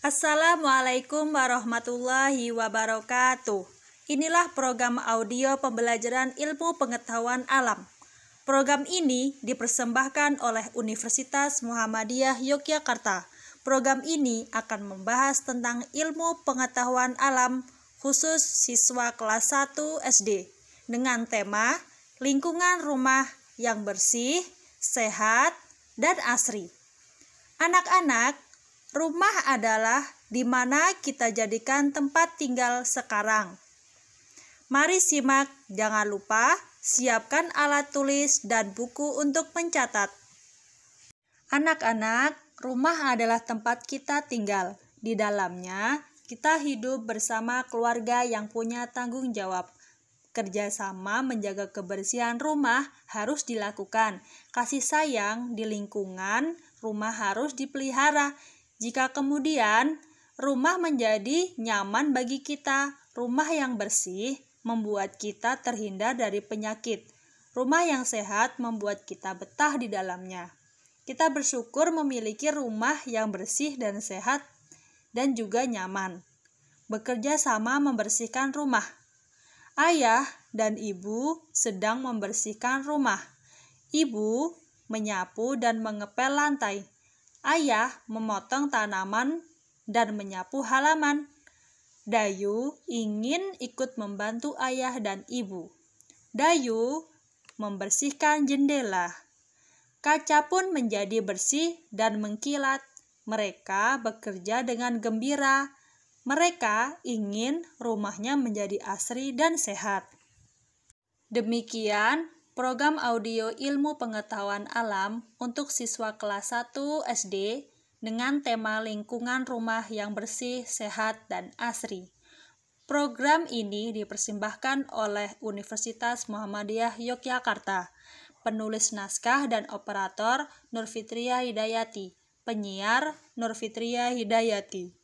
Assalamualaikum warahmatullahi wabarakatuh. Inilah program audio pembelajaran ilmu pengetahuan alam. Program ini dipersembahkan oleh Universitas Muhammadiyah Yogyakarta. Program ini akan membahas tentang ilmu pengetahuan alam khusus siswa kelas 1 SD dengan tema lingkungan rumah yang bersih, sehat, dan asri. Anak-anak Rumah adalah di mana kita jadikan tempat tinggal sekarang. Mari simak, jangan lupa siapkan alat tulis dan buku untuk mencatat. Anak-anak, rumah adalah tempat kita tinggal. Di dalamnya, kita hidup bersama keluarga yang punya tanggung jawab. Kerjasama menjaga kebersihan rumah harus dilakukan. Kasih sayang di lingkungan rumah harus dipelihara jika kemudian rumah menjadi nyaman bagi kita, rumah yang bersih membuat kita terhindar dari penyakit. Rumah yang sehat membuat kita betah di dalamnya. Kita bersyukur memiliki rumah yang bersih dan sehat dan juga nyaman. Bekerja sama membersihkan rumah. Ayah dan ibu sedang membersihkan rumah. Ibu menyapu dan mengepel lantai. Ayah memotong tanaman dan menyapu halaman. Dayu ingin ikut membantu ayah dan ibu. Dayu membersihkan jendela. Kaca pun menjadi bersih dan mengkilat. Mereka bekerja dengan gembira. Mereka ingin rumahnya menjadi asri dan sehat. Demikian program audio ilmu pengetahuan alam untuk siswa kelas 1 SD dengan tema lingkungan rumah yang bersih, sehat, dan asri. Program ini dipersembahkan oleh Universitas Muhammadiyah Yogyakarta. Penulis naskah dan operator Nurfitria Hidayati. Penyiar Nurfitria Hidayati.